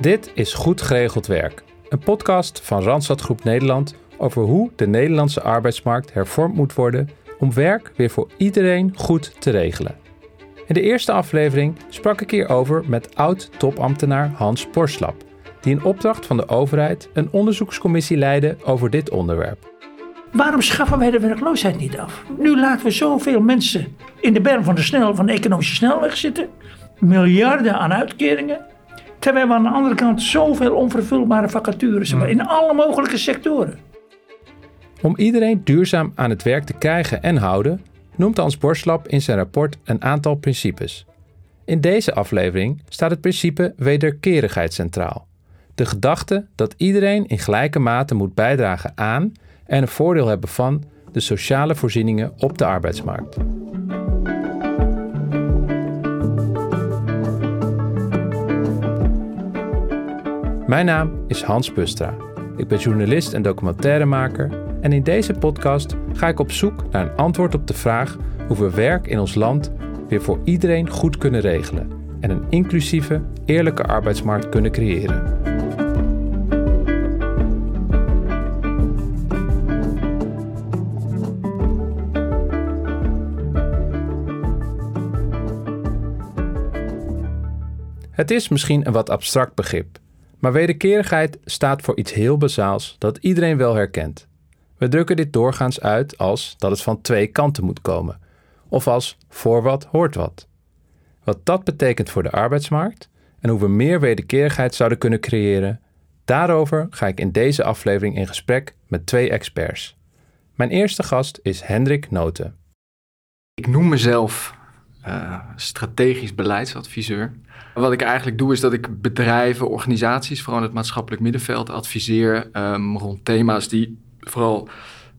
Dit is Goed Geregeld Werk, een podcast van Randstad Groep Nederland over hoe de Nederlandse arbeidsmarkt hervormd moet worden om werk weer voor iedereen goed te regelen. In de eerste aflevering sprak ik hierover met oud-topambtenaar Hans Borslap, die in opdracht van de overheid een onderzoekscommissie leidde over dit onderwerp. Waarom schaffen wij de werkloosheid niet af? Nu laten we zoveel mensen in de berm van de, snel, van de economische snelweg zitten. Miljarden aan uitkeringen. Terwijl we aan de andere kant zoveel onvervulbare vacatures hebben in alle mogelijke sectoren. Om iedereen duurzaam aan het werk te krijgen en houden, noemt Hans Borslap in zijn rapport een aantal principes. In deze aflevering staat het principe wederkerigheid centraal. De gedachte dat iedereen in gelijke mate moet bijdragen aan en een voordeel hebben van de sociale voorzieningen op de arbeidsmarkt. Mijn naam is Hans Bustra. Ik ben journalist en documentairemaker en in deze podcast ga ik op zoek naar een antwoord op de vraag hoe we werk in ons land weer voor iedereen goed kunnen regelen en een inclusieve, eerlijke arbeidsmarkt kunnen creëren. Het is misschien een wat abstract begrip, maar wederkerigheid staat voor iets heel bazaals dat iedereen wel herkent. We drukken dit doorgaans uit als dat het van twee kanten moet komen, of als voor wat hoort wat. Wat dat betekent voor de arbeidsmarkt en hoe we meer wederkerigheid zouden kunnen creëren, daarover ga ik in deze aflevering in gesprek met twee experts. Mijn eerste gast is Hendrik Noten. Ik noem mezelf uh, strategisch beleidsadviseur. Wat ik eigenlijk doe is dat ik bedrijven, organisaties, vooral in het maatschappelijk middenveld, adviseer um, rond thema's die vooral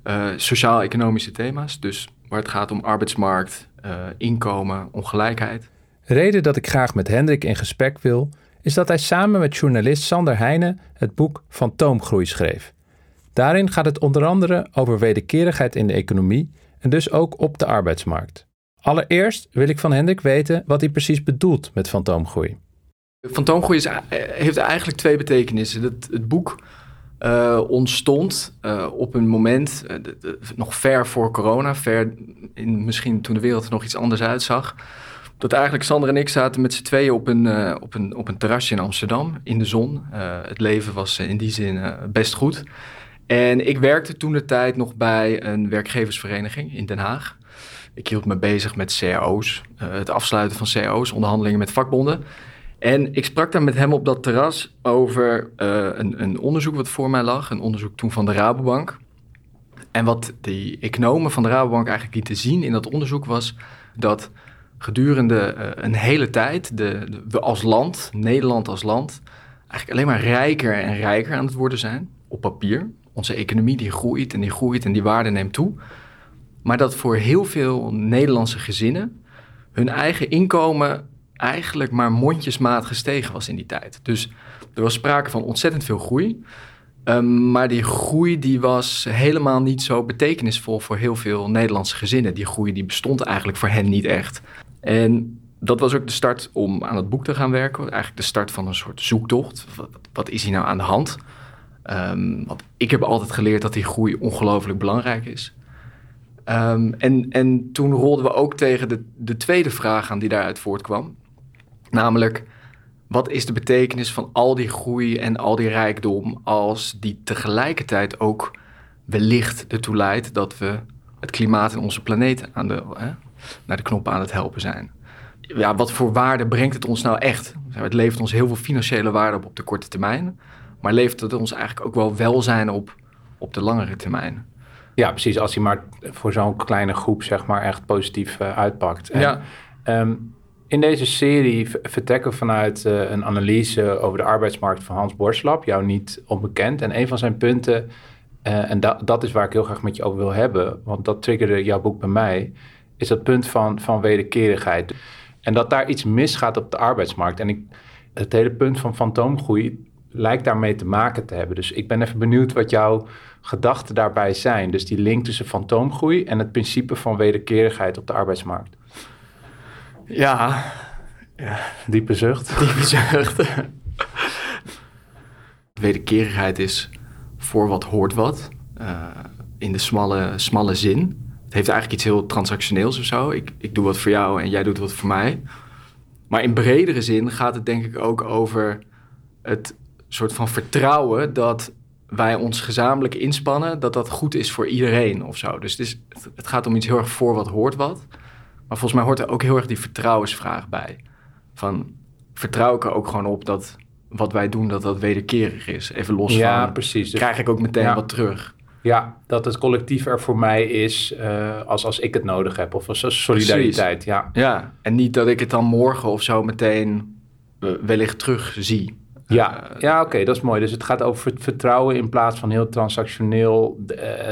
uh, sociaal-economische thema's, dus waar het gaat om arbeidsmarkt, uh, inkomen, ongelijkheid. Reden dat ik graag met Hendrik in gesprek wil, is dat hij samen met journalist Sander Heijnen het boek Fantoomgroei schreef. Daarin gaat het onder andere over wederkerigheid in de economie en dus ook op de arbeidsmarkt. Allereerst wil ik van Hendrik weten wat hij precies bedoelt met fantoomgroei. Fantoomgroei eh, heeft eigenlijk twee betekenissen. Het, het boek uh, ontstond uh, op een moment, de, nog ver voor corona, ver in, misschien toen de wereld er nog iets anders uitzag. Dat eigenlijk Sander en ik zaten met z'n tweeën op een, op, een, op een terrasje in Amsterdam in de zon. het leven was in die zin best goed. En ik werkte toen de tijd nog bij een werkgeversvereniging in Den Haag. Ik hield me bezig met cao's, uh, het afsluiten van cao's, onderhandelingen met vakbonden. En ik sprak daar met hem op dat terras over uh, een, een, onderzoek wat voor mij lag. Een onderzoek toen van de Rabobank. En wat die economen van de Rabobank eigenlijk lieten zien in dat onderzoek was dat gedurende uh, een hele tijd de, de, we als land, Nederland als land, eigenlijk alleen maar rijker en rijker aan het worden zijn op papier. Onze economie die groeit en die groeit en die waarde neemt toe. Maar dat voor heel veel Nederlandse gezinnen hun eigen inkomen eigenlijk maar mondjesmaat gestegen was in die tijd. Dus er was sprake van ontzettend veel groei. Um, maar die groei die was helemaal niet zo betekenisvol voor heel veel Nederlandse gezinnen. Die groei die bestond eigenlijk voor hen niet echt. En dat was ook de start om aan het boek te gaan werken. Eigenlijk de start van een soort zoektocht. Wat, wat is hier nou aan de hand? Um, want ik heb altijd geleerd dat die groei ongelooflijk belangrijk is. Um, en, en toen rolden we ook tegen de, de tweede vraag aan die daaruit voortkwam. Namelijk, wat is de betekenis van al die groei en al die rijkdom als die tegelijkertijd ook wellicht ertoe leidt dat we het klimaat en onze planeet aan de, hè, naar de knoppen aan het helpen zijn? Ja, wat voor waarde brengt het ons nou echt? Het levert ons heel veel financiële waarde op op de korte termijn, maar levert het ons eigenlijk ook wel welzijn op op de langere termijn? Ja, precies. Als hij maar voor zo'n kleine groep zeg maar echt positief uh, uitpakt. En, ja. Um, in deze serie vertrekken we vanuit uh, een analyse over de arbeidsmarkt van Hans Borslap, jou niet onbekend. En een van zijn punten, uh, en da dat is waar ik heel graag met je over wil hebben, want dat triggerde jouw boek bij mij, is dat punt van, van wederkerigheid. En dat daar iets misgaat op de arbeidsmarkt. En ik, het hele punt van fantoomgroei lijkt daarmee te maken te hebben. Dus ik ben even benieuwd wat jouw gedachten daarbij zijn. Dus die link tussen fantoomgroei en het principe van wederkerigheid op de arbeidsmarkt. Ja, ja. diepe zucht. Diepe zucht. wederkerigheid is voor wat hoort wat. Uh, in de smalle, smalle zin. Het heeft eigenlijk iets heel transactioneels of zo. Ik, ik doe wat voor jou en jij doet wat voor mij. Maar in bredere zin gaat het denk ik ook over het soort van vertrouwen dat wij ons gezamenlijk inspannen, dat dat goed is voor iedereen of zo. Dus het, is, het gaat om iets heel erg voor wat hoort wat. Maar volgens mij hoort er ook heel erg die vertrouwensvraag bij. Van vertrouw ik er ook gewoon op dat wat wij doen, dat dat wederkerig is. Even los ja, van, precies. Dus, krijg ik ook meteen wat terug. Ja, dat het collectief er voor mij is uh, als, als ik het nodig heb. Of als solidariteit, ja. Ja, en niet dat ik het dan morgen of zo meteen uh, wellicht terug zie. Ja, uh, ja oké, dat is mooi. Dus het gaat over vertrouwen in plaats van heel transactioneel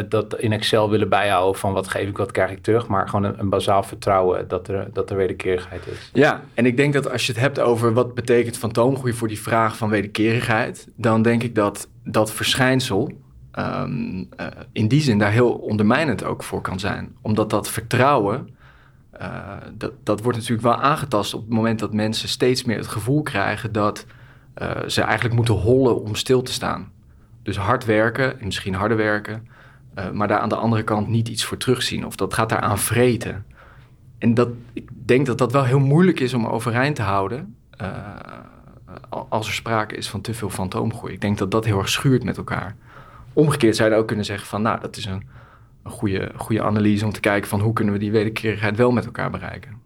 dat in Excel willen bijhouden van wat geef ik, wat krijg ik terug. Maar gewoon een, een bazaal vertrouwen dat er, dat er wederkerigheid is. Ja, en ik denk dat als je het hebt over wat betekent fantoomgroei voor die vraag van wederkerigheid, dan denk ik dat dat verschijnsel, um, uh, in die zin daar heel ondermijnend ook voor kan zijn. Omdat dat vertrouwen, uh, dat, dat wordt natuurlijk wel aangetast op het moment dat mensen steeds meer het gevoel krijgen dat uh, ze eigenlijk moeten hollen om stil te staan. Dus hard werken, en misschien harder werken, maar daar aan de andere kant niet iets voor terugzien. Of dat gaat daaraan vreten. En dat, ik denk dat dat wel heel moeilijk is om overeind te houden als er sprake is van te veel fantoomgroei. Ik denk dat dat heel erg schuurt met elkaar. Omgekeerd zou je ook kunnen zeggen van, nou, dat is een, een goede, goede analyse om te kijken van hoe kunnen we die wederkerigheid wel met elkaar bereiken.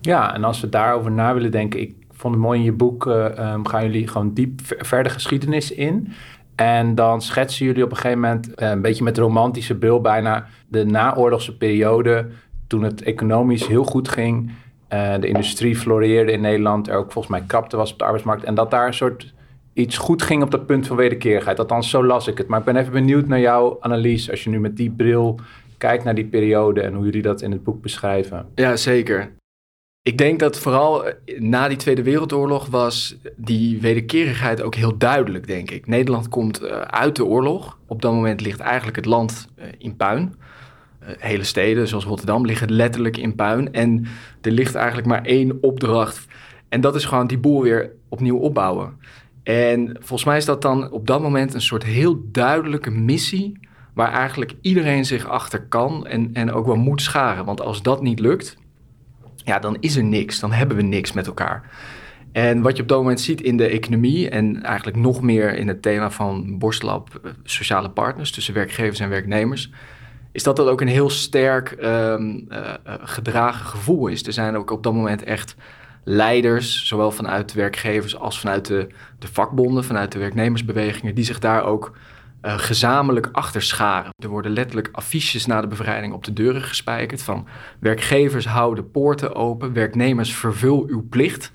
Ja, en als we daarover na willen denken, ik vond het mooi in je boek, uh, um, gaan jullie gewoon diep verder geschiedenis in. En dan schetsen jullie op een gegeven moment, uh, een beetje met romantische bril bijna, de naoorlogse periode, toen het economisch heel goed ging. Uh, de industrie floreerde in Nederland, er ook volgens mij krapte was op de arbeidsmarkt. En dat daar een soort iets goed ging op dat punt van wederkerigheid. Althans, zo las ik het. Maar ik ben even benieuwd naar jouw analyse. Als je nu met die bril kijkt naar die periode en hoe jullie dat in het boek beschrijven. Ja, zeker. Ik denk dat vooral na die Tweede Wereldoorlog was die wederkerigheid ook heel duidelijk, denk ik. Nederland komt uit de oorlog. Op dat moment ligt eigenlijk het land in puin. Hele steden, zoals Rotterdam, liggen letterlijk in puin. En er ligt eigenlijk maar één opdracht. En dat is gewoon die boel weer opnieuw opbouwen. En volgens mij is dat dan op dat moment een soort heel duidelijke missie. Waar eigenlijk iedereen zich achter kan en, en ook wel moet scharen. Want als dat niet lukt, ja, dan is er niks. Dan hebben we niks met elkaar. En wat je op dat moment ziet in de economie en eigenlijk nog meer in het thema van Borstlab sociale partners tussen werkgevers en werknemers, is dat dat ook een heel sterk um, uh, gedragen gevoel is. Er zijn ook op dat moment echt leiders, zowel vanuit werkgevers als vanuit de, de vakbonden, vanuit de werknemersbewegingen, die zich daar ook uh, gezamenlijk achter scharen. Er worden letterlijk affiches na de bevrijding op de deuren gespijkerd van werkgevers houden poorten open, werknemers vervul uw plicht.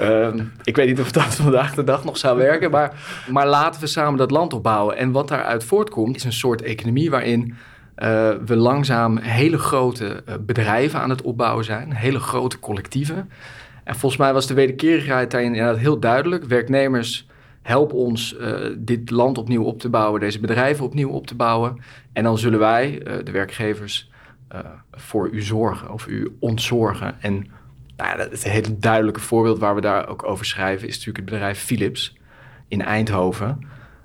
uh, ik weet niet of dat vandaag de dag nog zou werken, maar, maar laten we samen dat land opbouwen. En wat daaruit voortkomt is een soort economie waarin uh, we langzaam hele grote uh, bedrijven aan het opbouwen zijn, hele grote collectieven. En volgens mij was de wederkerigheid daarin inderdaad heel duidelijk. Werknemers, help ons uh, dit land opnieuw op te bouwen, deze bedrijven opnieuw op te bouwen. En dan zullen wij, uh, de werkgevers, uh, voor u zorgen of u ontzorgen. En nou ja, het hele duidelijke voorbeeld waar we daar ook over schrijven is natuurlijk het bedrijf Philips in Eindhoven.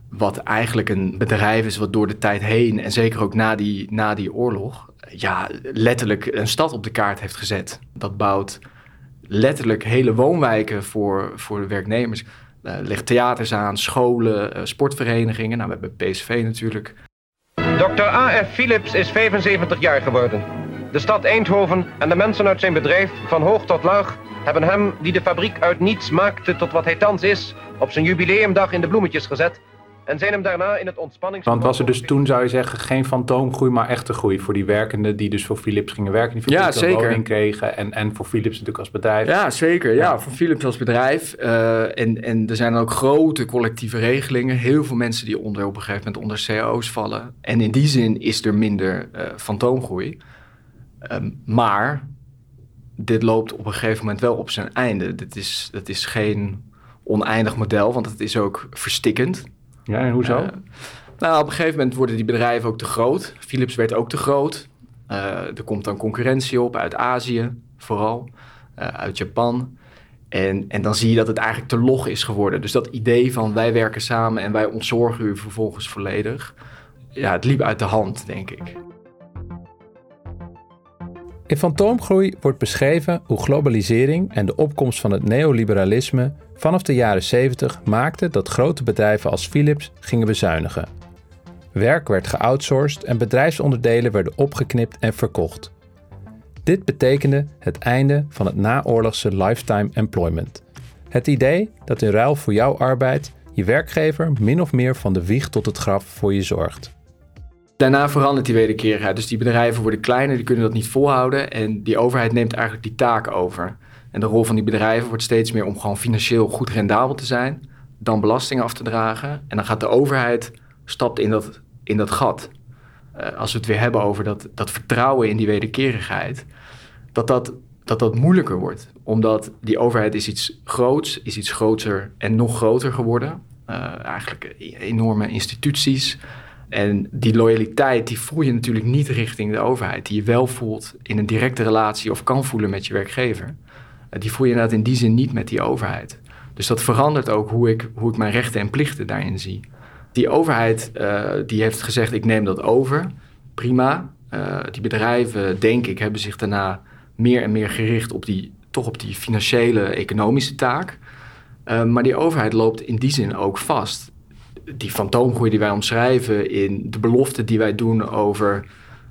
Wat eigenlijk een bedrijf is wat door de tijd heen en zeker ook na die, na die oorlog, ja, letterlijk een stad op de kaart heeft gezet. Dat bouwt letterlijk hele woonwijken voor, voor de werknemers. Uh, legt theaters aan, scholen, uh, sportverenigingen. Nou, we hebben PSV natuurlijk. Dr. A.F. Philips is 75 jaar geworden. De stad Eindhoven en de mensen uit zijn bedrijf, van hoog tot laag, hebben hem, die de fabriek uit niets maakte tot wat hij thans is, op zijn jubileumdag in de bloemetjes gezet en zijn hem daarna in het ontspannings... Want was er dus toen, zou je zeggen, geen fantoomgroei, maar echte groei voor die werkenden die dus voor Philips gingen werken, die voor ja, zeker. woning kregen en, en voor Philips natuurlijk als bedrijf. Ja, zeker. Ja, ja voor Philips als bedrijf. Uh, en, en er zijn ook grote collectieve regelingen. Heel veel mensen die onder, op een gegeven moment onder CO's vallen. En in die zin is er minder uh, fantoomgroei. Um, maar dit loopt op een gegeven moment wel op zijn einde. Dit is, dat is geen oneindig model, want het is ook verstikkend. Ja, en hoezo? Uh, nou, op een gegeven moment worden die bedrijven ook te groot. Philips werd ook te groot. Uh, er komt dan concurrentie op uit Azië, vooral. Uh, uit Japan. En, en dan zie je dat het eigenlijk te log is geworden. Dus dat idee van wij werken samen en wij ontzorgen u vervolgens volledig. Ja, het liep uit de hand, denk ik. In Fantoomgroei wordt beschreven hoe globalisering en de opkomst van het neoliberalisme vanaf de jaren 70 maakte dat grote bedrijven als Philips gingen bezuinigen. Werk werd geoutsourced en bedrijfsonderdelen werden opgeknipt en verkocht. Dit betekende het einde van het naoorlogse lifetime employment. Het idee dat in ruil voor jouw arbeid je werkgever min of meer van de wieg tot het graf voor je zorgt. Daarna verandert die wederkerigheid. Dus die bedrijven worden kleiner, die kunnen dat niet volhouden. En die overheid neemt eigenlijk die taak over. En de rol van die bedrijven wordt steeds meer om gewoon financieel goed rendabel te zijn. Dan belastingen af te dragen. En dan gaat de overheid stapt in dat, in dat gat. Uh, als we het weer hebben over dat, dat vertrouwen in die wederkerigheid. Dat dat, dat dat moeilijker wordt. Omdat die overheid is iets groots, is iets groter en nog groter geworden. Uh, eigenlijk enorme instituties en die loyaliteit, die voel je natuurlijk niet richting de overheid. Die je wel voelt in een directe relatie of kan voelen met je werkgever. Eh, die voel je inderdaad in die zin niet met die overheid. Dus dat verandert ook hoe ik, hoe ik mijn rechten en plichten daarin zie. Die overheid uh, die heeft gezegd, ik neem dat over. Prima. Uh, die bedrijven, denk ik, hebben zich daarna meer en meer gericht op die, toch op die financiële, economische taak. Maar die overheid loopt in die zin ook vast die fantoomgroei die wij omschrijven in de belofte die wij doen over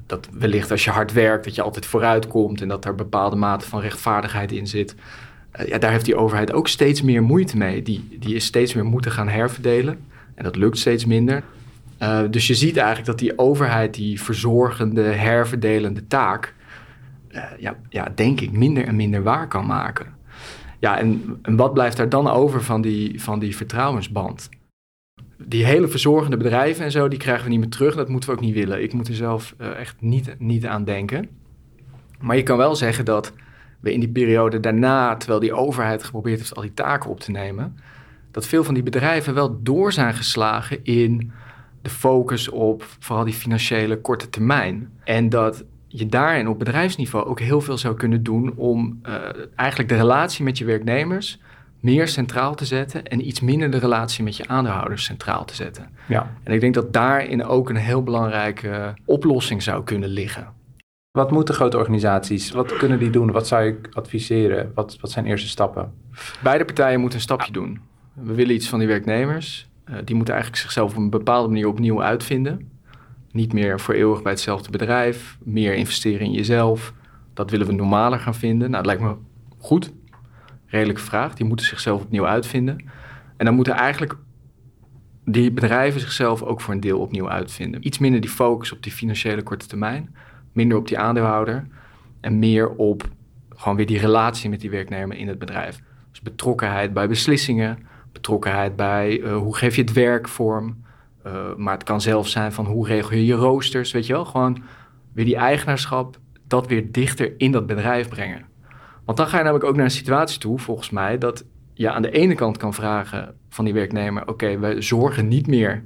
dat wellicht als je hard werkt, dat je altijd vooruit komt en dat er bepaalde mate van rechtvaardigheid in zit. Uh, ja, daar heeft die overheid ook steeds meer moeite mee. Die, die is steeds meer moeten gaan herverdelen en dat lukt steeds minder. Uh, dus je ziet eigenlijk dat die overheid die verzorgende, herverdelende taak, uh, ja, ja, denk ik, minder en minder waar kan maken. Ja, en, en wat blijft daar dan over van die, van die vertrouwensband? Die hele verzorgende bedrijven en zo, die krijgen we niet meer terug. Dat moeten we ook niet willen. Ik moet er zelf uh, echt niet, niet aan denken. Maar je kan wel zeggen dat we in die periode daarna, terwijl die overheid geprobeerd heeft al die taken op te nemen, dat veel van die bedrijven wel door zijn geslagen in de focus op vooral die financiële korte termijn. En dat je daarin op bedrijfsniveau ook heel veel zou kunnen doen om uh, eigenlijk de relatie met je werknemers meer centraal te zetten en iets minder de relatie met je aandeelhouders centraal te zetten. Ja. En ik denk dat daarin ook een heel belangrijke oplossing zou kunnen liggen. Wat moeten grote organisaties? Wat kunnen die doen? Wat zou ik adviseren? Wat, wat zijn eerste stappen? Beide partijen moeten een stapje doen. We willen iets van die werknemers. Uh, die moeten eigenlijk zichzelf op een bepaalde manier opnieuw uitvinden. Niet meer voor eeuwig bij hetzelfde bedrijf. Meer investeren in jezelf. Dat willen we normaler gaan vinden. Nou, dat lijkt me goed redelijke vraag. Die moeten zichzelf opnieuw uitvinden. En dan moeten eigenlijk die bedrijven zichzelf ook voor een deel opnieuw uitvinden. Iets minder die focus op die financiële korte termijn, minder op die aandeelhouder en meer op gewoon weer die relatie met die werknemer in het bedrijf. Dus betrokkenheid bij beslissingen, betrokkenheid bij uh, hoe geef je het werk vorm. Uh, maar het kan zelfs zijn van hoe regel je je roosters, weet je wel. Gewoon weer die eigenaarschap, dat weer dichter in dat bedrijf brengen. Want dan ga je namelijk ook naar een situatie toe, volgens mij, dat je aan de ene kant kan vragen van die werknemer: oké, okay, we zorgen niet meer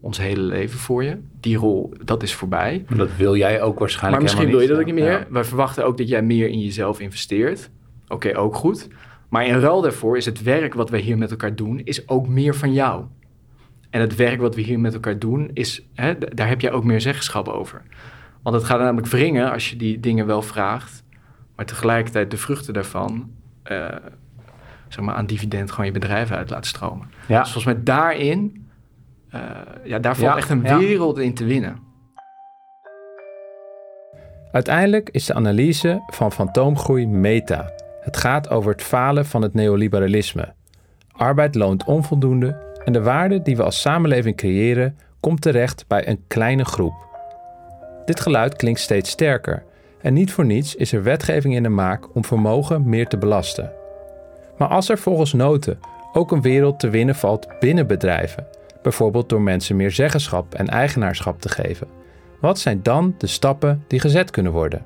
ons hele leven voor je. Die rol, dat is voorbij. Maar dat wil jij ook waarschijnlijk. Maar misschien wil je dat ook niet meer. Ja. Wij verwachten ook dat jij meer in jezelf investeert. Oké, okay, ook goed. Maar in ruil daarvoor is het werk wat we hier met elkaar doen, is ook meer van jou. En het werk wat we hier met elkaar doen, is, hè, daar heb jij ook meer zeggenschap over. Want het gaat namelijk wringen als je die dingen wel vraagt maar tegelijkertijd de vruchten daarvan uh, zeg maar aan dividend gewoon je bedrijf uit laat stromen. Ja. Dus volgens mij daarin, uh, ja, daar valt ja, echt een wereld in te winnen. Uiteindelijk is de analyse van fantoomgroei meta. Het gaat over het falen van het neoliberalisme. Arbeid loont onvoldoende en de waarde die we als samenleving creëren komt terecht bij een kleine groep. Dit geluid klinkt steeds sterker en niet voor niets is er wetgeving in de maak om vermogen meer te belasten. Maar als er volgens noten ook een wereld te winnen valt binnen bedrijven, bijvoorbeeld door mensen meer zeggenschap en eigenaarschap te geven, wat zijn dan de stappen die gezet kunnen worden?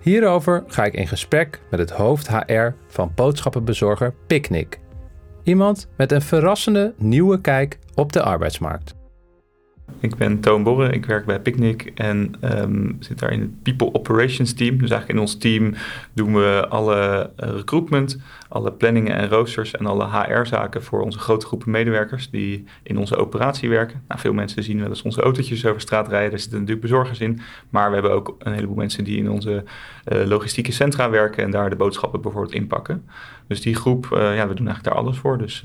Hierover ga ik in gesprek met het hoofd HR van boodschappenbezorger Picnic. Iemand met een verrassende nieuwe kijk op de arbeidsmarkt. Ik ben Toon Borre, ik werk bij Picnic en um, zit daar in het People Operations Team. Dus eigenlijk in ons team doen we alle uh, recruitment, alle planningen en roosters en alle HR-zaken voor onze grote groepen medewerkers die in onze operatie werken. Nou, veel mensen zien wel eens onze autootjes over straat rijden, daar zitten natuurlijk bezorgers in. Maar we hebben ook een heleboel mensen die in onze uh, logistieke centra werken en daar de boodschappen bijvoorbeeld inpakken. Dus die groep, uh, ja, we doen eigenlijk daar alles voor. Dus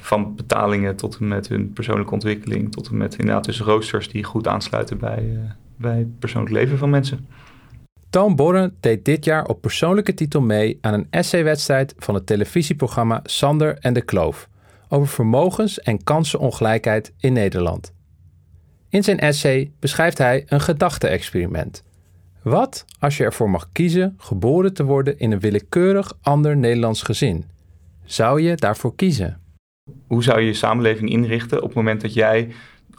van betalingen tot en met hun persoonlijke ontwikkeling, tot en met inderdaad dus roosters die goed aansluiten bij, bij het persoonlijk leven van mensen. Toon Borren deed dit jaar op persoonlijke titel mee aan een essay-wedstrijd van het televisieprogramma Sander en de Kloof over vermogens- en kansenongelijkheid in Nederland. In zijn essay beschrijft hij een gedachte-experiment. Wat als je ervoor mag kiezen geboren te worden in een willekeurig ander Nederlands gezin? Zou je daarvoor kiezen? Hoe zou je je samenleving inrichten op het moment dat jij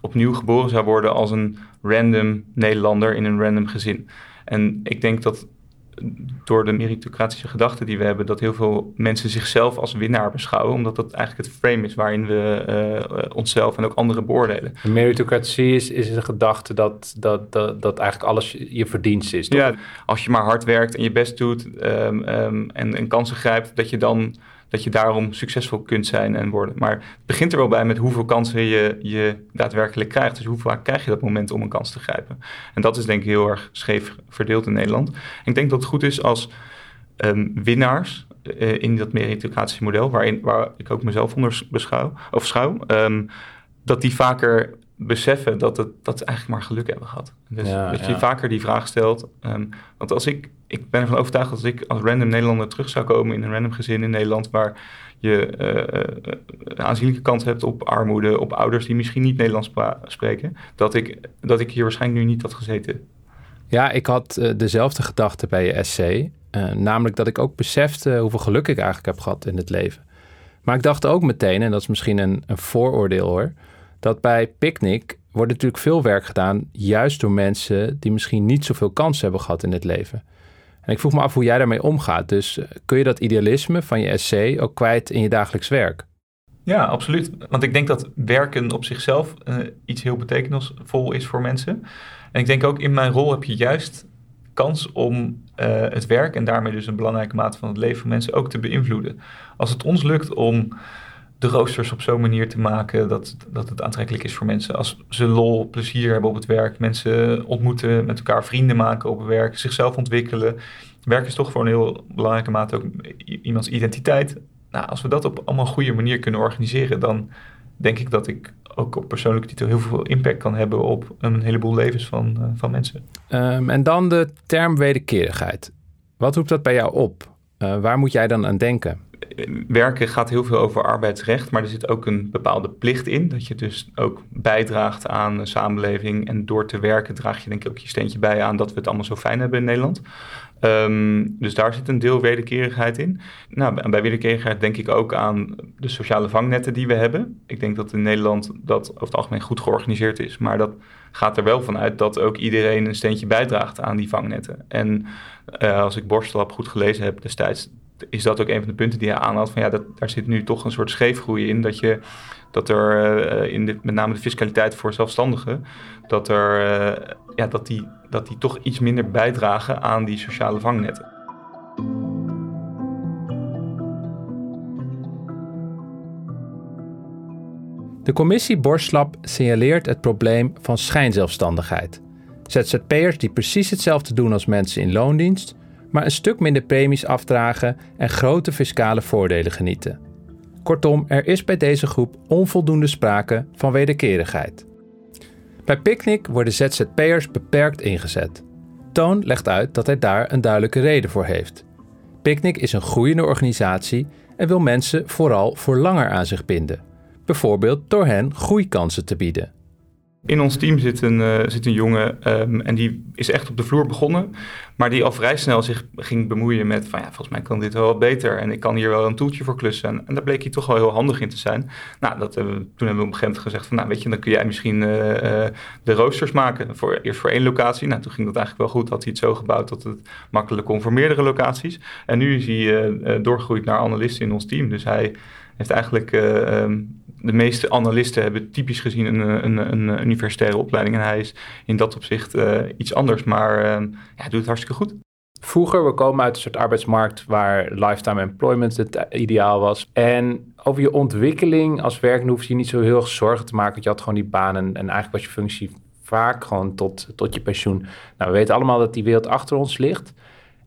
opnieuw geboren zou worden als een random Nederlander in een random gezin? En ik denk dat door de meritocratische gedachte die we hebben, dat heel veel mensen zichzelf als winnaar beschouwen, omdat dat eigenlijk het frame is waarin we uh, onszelf en ook anderen beoordelen. De meritocratie is, is een gedachte dat, dat, dat, dat eigenlijk alles je verdienst is. Toch? Ja, als je maar hard werkt en je best doet um, um, en, en kansen grijpt, dat je dan dat je daarom succesvol kunt zijn en worden. Maar het begint er wel bij met hoeveel kansen je, je daadwerkelijk krijgt. Dus hoe vaak krijg je dat moment om een kans te grijpen. En dat is denk ik heel erg scheef verdeeld in Nederland. En ik denk dat het goed is als um, winnaars uh, in dat meritocratische model, waarin, waar ik ook mezelf onder beschouw, of schouw, um, dat die vaker beseffen dat, het, dat ze eigenlijk maar geluk hebben gehad. Dus ja, dat je ja. vaker die vraag stelt. Um, want als ik, ik ben ervan overtuigd dat als ik als random Nederlander terug zou komen in een random gezin in Nederland, waar je uh, een aanzienlijke kans hebt op armoede, op ouders die misschien niet Nederlands spreken, dat ik, dat ik hier waarschijnlijk nu niet had gezeten. Ja, ik had uh, dezelfde gedachte bij je essay. Namelijk dat ik ook besefte hoeveel geluk ik eigenlijk heb gehad in het leven. Maar ik dacht ook meteen, en dat is misschien een, een vooroordeel hoor, dat bij Picnic wordt natuurlijk veel werk gedaan, juist door mensen die misschien niet zoveel kans hebben gehad in het leven. En ik vroeg me af hoe jij daarmee omgaat. Dus uh, kun je dat idealisme van je essay ook kwijt in je dagelijks werk? Ja, absoluut. Want ik denk dat werken op zichzelf uh, iets heel betekenisvol is voor mensen. En ik denk ook in mijn rol heb je juist kans om uh, het werk en daarmee dus een belangrijke mate van het leven van mensen ook te beïnvloeden. Als het ons lukt om de roosters op zo'n manier te maken dat, dat het aantrekkelijk is voor mensen. Als ze lol, plezier hebben op het werk, mensen ontmoeten, met elkaar vrienden maken op het werk, zichzelf ontwikkelen. Werk is toch voor een heel belangrijke mate ook iemands identiteit. Nou, als we dat op allemaal goede manier kunnen organiseren, dan denk ik dat ik ook op persoonlijke titel heel veel impact kan hebben op een heleboel levens van, uh, van mensen. Um, en dan de term wederkerigheid. Wat roept dat bij jou op? Uh, waar moet jij dan aan denken? Werken gaat heel veel over arbeidsrecht, maar er zit ook een bepaalde plicht in. Dat je dus ook bijdraagt aan de samenleving. En door te werken draag je denk ik ook je steentje bij aan dat we het allemaal zo fijn hebben in Nederland. Um, dus daar zit een deel wederkerigheid in. Nou, bij wederkerigheid denk ik ook aan de sociale vangnetten die we hebben. Ik denk dat in Nederland dat over het algemeen goed georganiseerd is, maar dat gaat er wel vanuit dat ook iedereen een steentje bijdraagt aan die vangnetten. En uh, als ik Borstelab goed gelezen heb destijds, is dat ook een van de punten die hij aanhaalt. Van ja, dat, daar zit nu toch een soort scheefgroei in. Dat, je, dat er uh, in de, met name de fiscaliteit voor zelfstandigen, dat, er, uh, ja, dat, die, dat die toch iets minder bijdragen aan die sociale vangnetten. De commissie Borslap signaleert het probleem van schijnzelfstandigheid. ZZP'ers die precies hetzelfde doen als mensen in loondienst, maar een stuk minder premies afdragen en grote fiscale voordelen genieten. Kortom, er is bij deze groep onvoldoende sprake van wederkerigheid. Bij Picnic worden ZZP'ers beperkt ingezet. Toon legt uit dat hij daar een duidelijke reden voor heeft. Picnic is een groeiende organisatie en wil mensen vooral voor langer aan zich binden, bijvoorbeeld door hen groeikansen te bieden. In ons team zit een, uh, zit een jongen um, en die is echt op de vloer begonnen. Maar die al vrij snel zich ging bemoeien met van ja, volgens mij kan dit wel wat beter. En ik kan hier wel een toeltje voor klussen. En, daar bleek hij toch wel heel handig in te zijn. Nou, dat, toen hebben we op een gegeven moment gezegd van nou weet je, dan kun jij misschien uh, de roosters maken. Voor, eerst voor één locatie. Nou, toen ging dat eigenlijk wel goed. Had hij het zo gebouwd dat het makkelijk kon voor meerdere locaties. En nu is hij doorgegroeid naar analist in ons team. Dus hij heeft eigenlijk ehm, de meeste analisten hebben typisch gezien een, een, een, universitaire opleiding. En hij is in dat opzicht iets anders, maar uh, ja, doet het hartstikke goed. Vroeger, we komen uit een soort arbeidsmarkt waar lifetime employment het ideaal was. En over je ontwikkeling als werkende hoef je niet zo heel erg zorgen te maken. Want je had gewoon die banen en eigenlijk was je functie vaak gewoon tot, tot je pensioen. Nou, we weten allemaal dat die wereld achter ons ligt.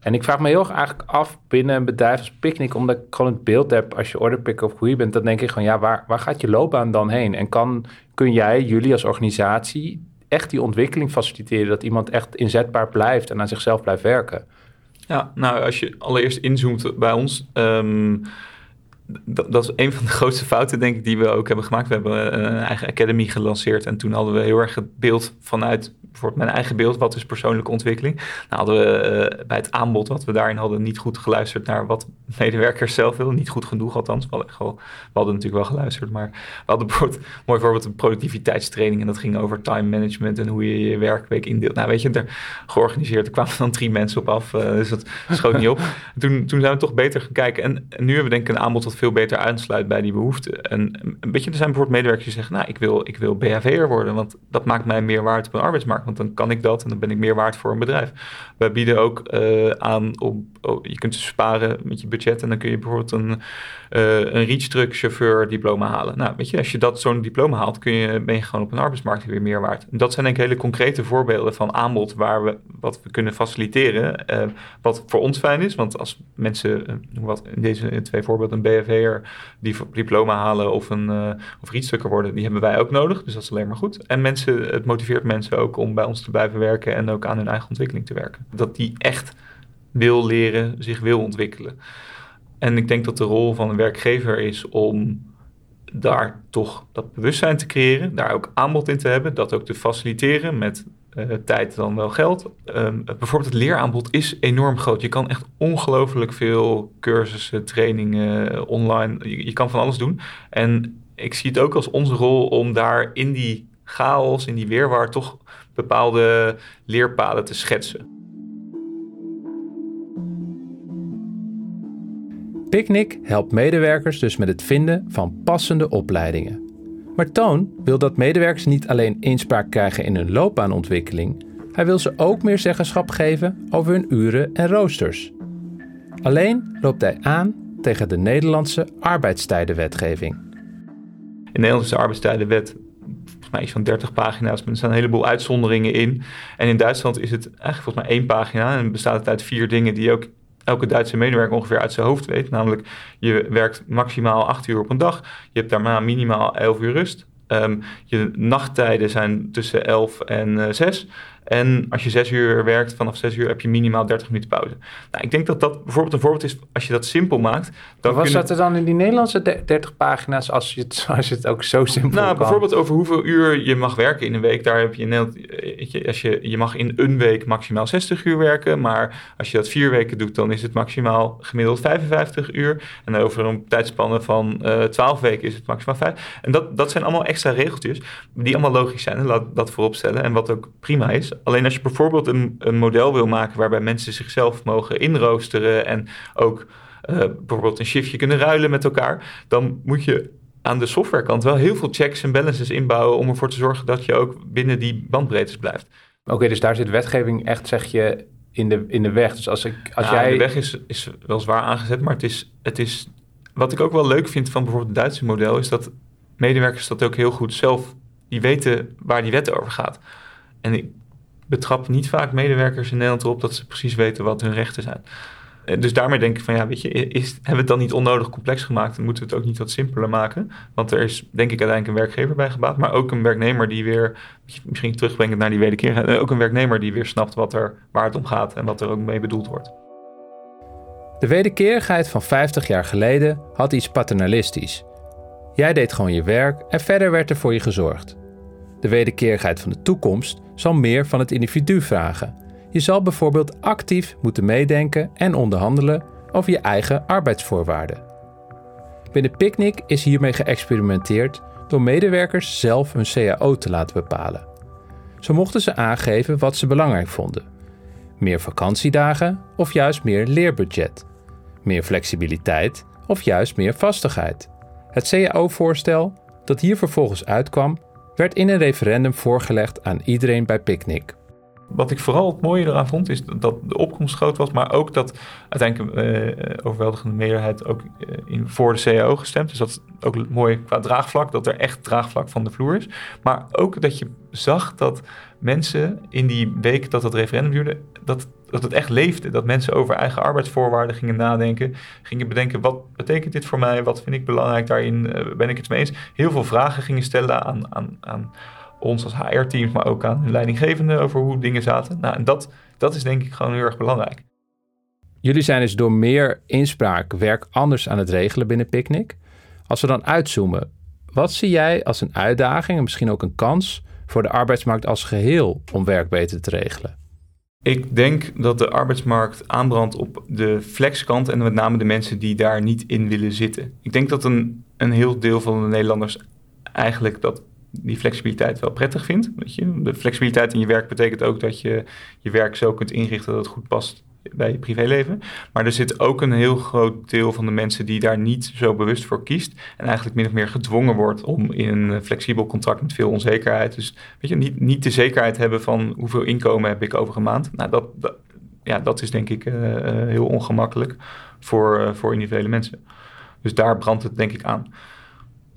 En ik vraag me heel erg eigenlijk af binnen een bedrijf als Picnic, omdat ik gewoon het beeld heb als je orderpicker of groei bent, dan denk ik gewoon, ja, waar, waar gaat je loopbaan dan heen? En kan, kun jij, jullie als organisatie, echt die ontwikkeling faciliteren, dat iemand echt inzetbaar blijft en aan zichzelf blijft werken? Ja, nou, als je allereerst inzoomt bij ons, um, dat, is een van de grootste fouten, denk ik, die we ook hebben gemaakt. We hebben een eigen academy gelanceerd en toen hadden we heel erg het beeld vanuit bijvoorbeeld mijn eigen beeld, wat is persoonlijke ontwikkeling? Nou hadden we uh, bij het aanbod wat we daarin hadden niet goed geluisterd naar wat medewerkers zelf wilden. Niet goed genoeg althans. We hadden, we hadden natuurlijk wel geluisterd, maar we hadden bijvoorbeeld, mooi voorbeeld, een productiviteitstraining en dat ging over time management en hoe je je werkweek indeelt. Nou weet je, er georganiseerd, er kwamen dan drie mensen op af, uh, dus dat schoot niet op. Toen, toen zijn we toch beter gaan kijken en, en, nu hebben we denk ik een aanbod wat veel beter aansluit bij die behoeften. En een beetje, er zijn bijvoorbeeld medewerkers die zeggen, nou ik wil, ik wil BHV'er worden, want dat maakt mij meer waard op een arbeidsmarkt want dan kan ik dat en dan ben ik meer waard voor een bedrijf. Wij bieden ook uh, aan om, oh, je kunt dus sparen met je budget en dan kun je bijvoorbeeld een, uh, een reach truck chauffeur diploma halen. Nou, weet je, als je dat zo'n diploma haalt, kun je, ben je gewoon op een arbeidsmarkt weer meer waard. En dat zijn denk ik hele concrete voorbeelden van aanbod waar we wat we kunnen faciliteren. Uh, wat voor ons fijn is, want als mensen, wat in deze twee voorbeelden, een Die diploma halen of een of reach trucker worden, die hebben wij ook nodig. Dus dat is alleen maar goed. En mensen, het motiveert mensen ook om bij ons te blijven werken en ook aan hun eigen ontwikkeling te werken. Dat die echt wil leren, zich wil ontwikkelen. En ik denk dat de rol van een werkgever is om daar toch dat bewustzijn te creëren, daar ook aanbod in te hebben, dat ook te faciliteren met uh, tijd dan wel geld. Um, bijvoorbeeld het leeraanbod is enorm groot. Je kan echt ongelooflijk veel cursussen, trainingen online, je, je kan van alles doen. En ik zie het ook als onze rol om daar in die chaos, in die weerwaar, toch bepaalde leerpaden te schetsen. Picnic helpt medewerkers dus met het vinden van passende opleidingen. Maar Toon wil dat medewerkers niet alleen inspraak krijgen in hun loopbaanontwikkeling, hij wil ze ook meer zeggenschap geven over hun uren en roosters. Alleen loopt hij aan tegen de Nederlandse arbeidstijdenwetgeving. In de arbeidstijdenwet mij iets van 30 pagina's. Maar er staan een heleboel uitzonderingen in. En in Duitsland is het eigenlijk volgens mij één pagina. En bestaat het uit vier dingen die ook elke Duitse medewerker ongeveer uit zijn hoofd weet. Namelijk, je werkt maximaal acht uur op een dag. Je hebt daarna minimaal 11 uur rust. Um, je nachttijden zijn tussen 11 en eh, 6. En als je zes uur werkt, vanaf zes uur heb je minimaal 30 minuten pauze. Nou, ik denk dat dat bijvoorbeeld een voorbeeld is, als je dat simpel maakt. Dan was dat er dan in die Nederlandse 30 pagina's, als je, het, als je het ook zo simpel Nou, bijvoorbeeld over hoeveel uur je mag werken in een week. Daar heb je, in als je, je mag in een week maximaal 60 uur werken. Maar als je dat vier weken doet, dan is het maximaal gemiddeld 55 uur. En over een tijdspanne van uh, eh, 12 weken is het maximaal 5. En dat, dat zijn allemaal extra regeltjes die allemaal logisch zijn. En laat dat voorop stellen. En wat ook prima is. Alleen als je bijvoorbeeld een, een model wil maken waarbij mensen zichzelf mogen inroosteren en ook uh, bijvoorbeeld een shiftje kunnen ruilen met elkaar, dan moet je aan de softwarekant wel heel veel checks en balances inbouwen om ervoor te zorgen dat je ook binnen die bandbreedtes blijft. Oké, dus daar zit wetgeving echt, zeg je, in de, in de weg. Dus als, ik, als jij... De weg is, is wel zwaar aangezet, maar het is, het is... Wat ik ook wel leuk vind van bijvoorbeeld het Duitse model... is dat medewerkers dat ook heel goed zelf... die weten waar die wet over gaat. En ik betrap niet vaak medewerkers in Nederland erop dat ze precies weten wat hun rechten zijn. Eh, dus daarmee denk ik van ja, weet je, is, hebben we het dan niet onnodig complex gemaakt en moeten we het ook niet wat simpeler maken? Want er is denk ik uiteindelijk een werkgever bij gebaat, maar ook een werknemer die weer, misschien terugbrengen naar die wederkerigheid, eh, ook een werknemer die weer snapt wat er, waar het om gaat en wat er ook mee bedoeld wordt. De wederkerigheid van 50 jaar geleden had iets paternalistisch. Jij deed gewoon je werk en verder werd er voor je gezorgd. De wederkerigheid van de toekomst zal meer van het individu vragen. Je zal bijvoorbeeld actief moeten meedenken en onderhandelen over je eigen arbeidsvoorwaarden. Binnen Picnic is hiermee geëxperimenteerd door medewerkers zelf hun CAO te laten bepalen. Zo mochten ze aangeven wat ze belangrijk vonden: meer vakantiedagen of juist meer leerbudget, meer flexibiliteit of juist meer vastigheid. Het CAO-voorstel, dat hier vervolgens uitkwam, werd in een referendum voorgelegd aan iedereen bij Picnic. Wat ik vooral het mooie eraan vond, is dat de opkomst groot was, maar ook dat uiteindelijk een uh, overweldigende meerderheid ook uh, in, voor de CAO gestemd. Dus dat is ook mooi qua draagvlak, dat er echt draagvlak van de vloer is. Maar ook dat je zag dat mensen in die week dat het referendum duurde, dat, dat het echt leefde. Dat mensen over eigen arbeidsvoorwaarden gingen nadenken, gingen bedenken, wat betekent dit voor mij, wat vind ik belangrijk daarin, uh, ben ik het mee eens. Heel veel vragen gingen stellen aan, aan, aan ons als HR-teams, maar ook aan hun leidinggevende over hoe dingen zaten. Nou, en dat, dat is denk ik gewoon heel erg belangrijk. Jullie zijn dus door meer inspraak werk anders aan het regelen binnen Picnic. Als we dan uitzoomen, wat zie jij als een uitdaging en misschien ook een kans voor de arbeidsmarkt als geheel om werk beter te regelen? Ik denk dat de arbeidsmarkt aanbrandt op de flexkant en met name de mensen die daar niet in willen zitten. Ik denk dat een, een heel deel van de Nederlanders eigenlijk dat die flexibiliteit wel prettig vindt. Weet je? De flexibiliteit in je werk betekent ook dat je je werk zo kunt inrichten dat het goed past bij je privéleven. Maar er zit ook een heel groot deel van de mensen die daar niet zo bewust voor kiest. En eigenlijk min of meer gedwongen wordt om in een flexibel contract met veel onzekerheid. Dus weet je, niet, niet de zekerheid hebben van hoeveel inkomen heb ik over een maand. Nou, dat, ja, dat is denk ik uh, heel ongemakkelijk voor, voor individuele mensen. Dus daar brandt het denk ik aan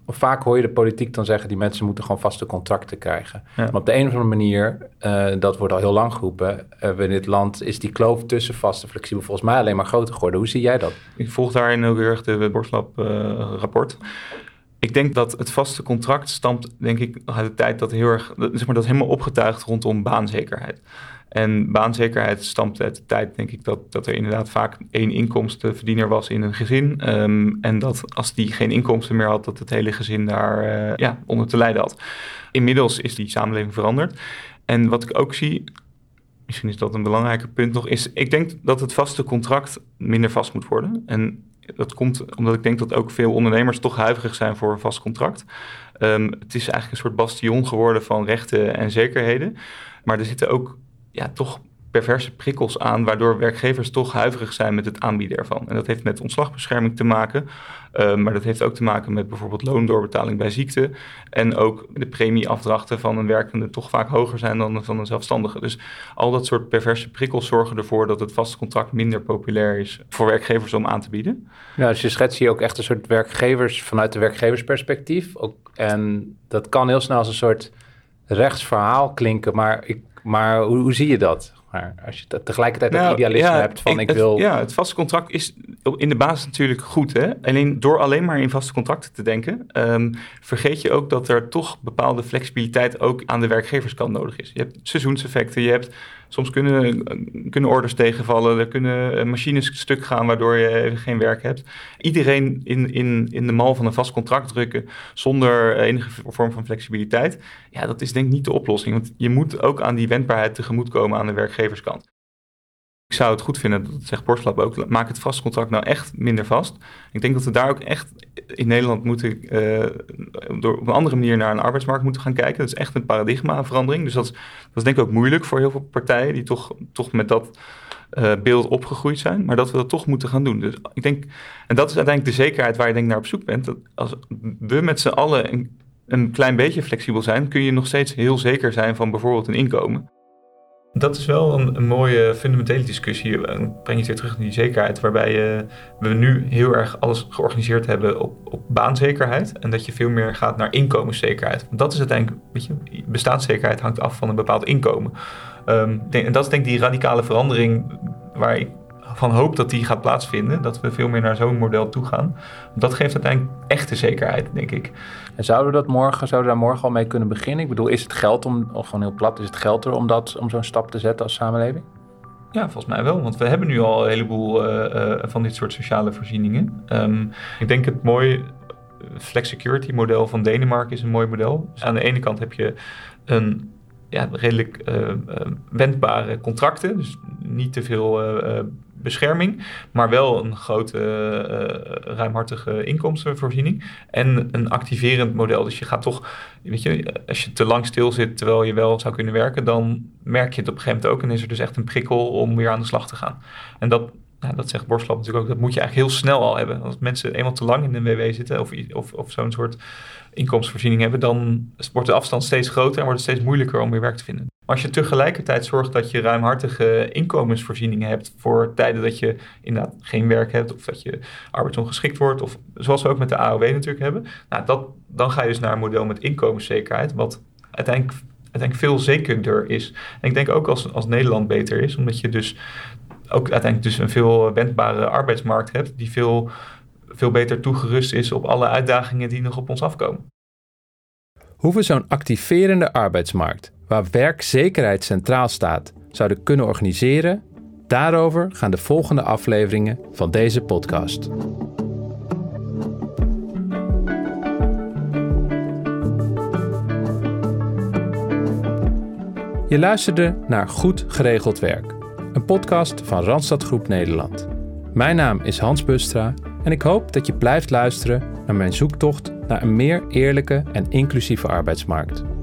vaak hoor je de politiek dan zeggen... die mensen moeten gewoon vaste contracten krijgen. Maar op de een of andere manier, uh, dat wordt al heel lang geroepen... Uh, in dit land is die kloof tussen vast en flexibel... volgens mij alleen maar groter geworden. Hoe zie jij dat? Ik volg daarin ook heel erg de Borstlab-rapport. ik denk dat het vaste contract stamt, denk ik, uit de tijd dat heel erg... zeg maar, dat helemaal opgetuigd rondom baanzekerheid. En baanzekerheid stamt uit de tijd, denk ik, dat, dat er inderdaad vaak één inkomstenverdiener was in een gezin. Ehm, en dat als die geen inkomsten meer had, dat het hele gezin daar uh, ja, onder te lijden had. Inmiddels is die samenleving veranderd. En wat ik ook zie, misschien is dat een belangrijker punt nog, is ik denk dat het vaste contract minder vast moet worden. En dat komt omdat ik denk dat ook veel ondernemers toch huiverig zijn voor een vast contract. Um, het is eigenlijk een soort bastion geworden van rechten en zekerheden. Maar er zitten ook ja, toch perverse prikkels aan, waardoor werkgevers toch huiverig zijn met het aanbieden ervan. En dat heeft met ontslagbescherming te maken, uh, maar dat heeft ook te maken met bijvoorbeeld loondoorbetaling bij ziekte en ook de premieafdrachten van een werkende toch vaak hoger zijn dan van een zelfstandige. Dus al dat soort perverse prikkels zorgen ervoor dat het vaste contract minder populair is voor werkgevers om aan te bieden. Ja, dus je schetst hier ook echt een soort werkgevers vanuit de werkgeversperspectief. Ook, en dat kan heel snel als een soort rechtsverhaal klinken, maar ik maar hoe, hoe zie je dat? Maar als je tegelijkertijd nou, het idealisme hebt van ik, wil... ja, het vaste contract is in de basis natuurlijk goed. Hè? Alleen door alleen maar in vaste contracten te denken... Um, vergeet je ook dat er toch bepaalde flexibiliteit... ook aan de werkgeverskant nodig is. Je hebt seizoenseffecten, je hebt Soms kunnen, kunnen orders tegenvallen, er kunnen machines stuk gaan waardoor je geen werk hebt. Iedereen in, in, in de mal van een vast contract drukken zonder enige vorm van flexibiliteit, ja, dat is denk ik niet de oplossing. Want je moet ook aan die wendbaarheid tegemoetkomen aan de werkgeverskant. Ik zou het goed vinden, dat zegt Borslab ook, maak het vastcontract nou echt minder vast. Ik denk dat we daar ook echt in Nederland moeten, uh, door op een andere manier naar een arbeidsmarkt moeten gaan kijken. Dat is echt een paradigmaverandering. Dus dat is, dat is denk ik ook moeilijk voor heel veel partijen die toch, toch met dat uh, beeld opgegroeid zijn. Maar dat we dat toch moeten gaan doen. Dus ik denk, en dat is uiteindelijk de zekerheid waar je denk naar op zoek bent. Dat als we met z'n allen een, een klein beetje flexibel zijn, kun je nog steeds heel zeker zijn van bijvoorbeeld een inkomen. Dat is wel een, mooie fundamentele discussie. Dan breng je weer terug naar die zekerheid, waarbij uh, we nu heel erg alles georganiseerd hebben op, op baanzekerheid. En dat je veel meer gaat naar inkomenszekerheid. Want dat is uiteindelijk, weet je, bestaanszekerheid hangt af van een bepaald inkomen. Denk, en dat is denk ik die radicale verandering waar ik van hoop dat die gaat plaatsvinden. Dat we veel meer naar zo'n model toe gaan. Dat geeft uiteindelijk echte zekerheid, denk ik. En zouden we dat morgen, zouden we daar morgen al mee kunnen beginnen? Ik bedoel, is het geld om, of gewoon heel plat, is het geld er om, dat, om zo'n stap te zetten als samenleving? Ja, volgens mij wel. Want we hebben nu al een heleboel uh, uh, van dit soort sociale voorzieningen. Um, ik denk het mooie flex security model van Denemarken is een mooi model. Dus aan de ene kant heb je een ja, redelijk uh, wendbare contracten. Dus niet te veel bescherming, maar wel een grote uh, ruimhartige inkomstenvoorziening en een activerend model. Dus je gaat toch, weet je, als je te lang stil zit terwijl je wel zou kunnen werken, dan merk je het op een gegeven moment ook en is er dus echt een prikkel om weer aan de slag te gaan. En dat nou, dat zegt Borslap natuurlijk ook, dat moet je eigenlijk heel snel al hebben. Als mensen eenmaal te lang in een WW zitten of, of, of zo'n soort inkomensvoorziening hebben, dan wordt de afstand steeds groter en wordt het steeds moeilijker om weer werk te vinden. Maar als je tegelijkertijd zorgt dat je ruimhartige inkomensvoorzieningen hebt voor tijden dat je inderdaad geen werk hebt of dat je arbeidsongeschikt wordt, of zoals we ook met de AOW natuurlijk hebben, nou, dat, dan ga je dus naar een model met inkomenszekerheid, wat uiteindelijk, uiteindelijk veel zekerder is. En ik denk ook als, als Nederland beter is, omdat je dus ook uiteindelijk dus een veel wendbare arbeidsmarkt hebt die veel, veel beter toegerust is op alle uitdagingen die nog op ons afkomen. Hoe we zo'n activerende arbeidsmarkt, waar werkzekerheid centraal staat, zouden kunnen organiseren, daarover gaan de volgende afleveringen van deze podcast. Je luisterde naar Goed Geregeld Werk een podcast van Randstad Groep Nederland. Mijn naam is Hans Bustra en ik hoop dat je blijft luisteren naar mijn zoektocht naar een meer eerlijke en inclusieve arbeidsmarkt.